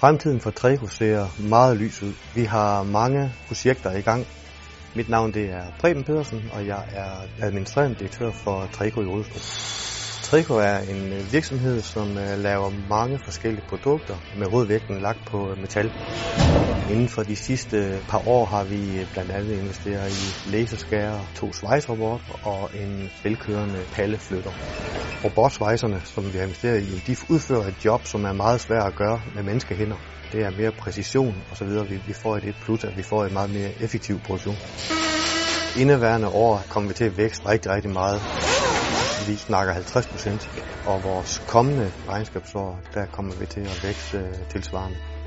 Fremtiden for Treho ser meget lys ud. Vi har mange projekter i gang. Mit navn det er Preben Pedersen, og jeg er administrerende direktør for Treho i Odenstrup. Trico er en øh, virksomhed, som øh, laver mange forskellige produkter med hovedvægten lagt på øh, metal. Inden for de sidste par år har vi blandt andet investeret i laserskærer, to svejsrobotter og en velkørende palleflytter. Robotsvejserne, som vi har investeret i, de udfører et job, som er meget svært at gøre med menneskehænder. Det er mere præcision osv. Vi får et plus, at vi får en meget mere effektiv produktion. Indeværende år kommer vi til at vækste rigtig, rigtig meget. Vi snakker 50 procent, og vores kommende regnskabsår, der kommer vi til at vækste øh, tilsvarende.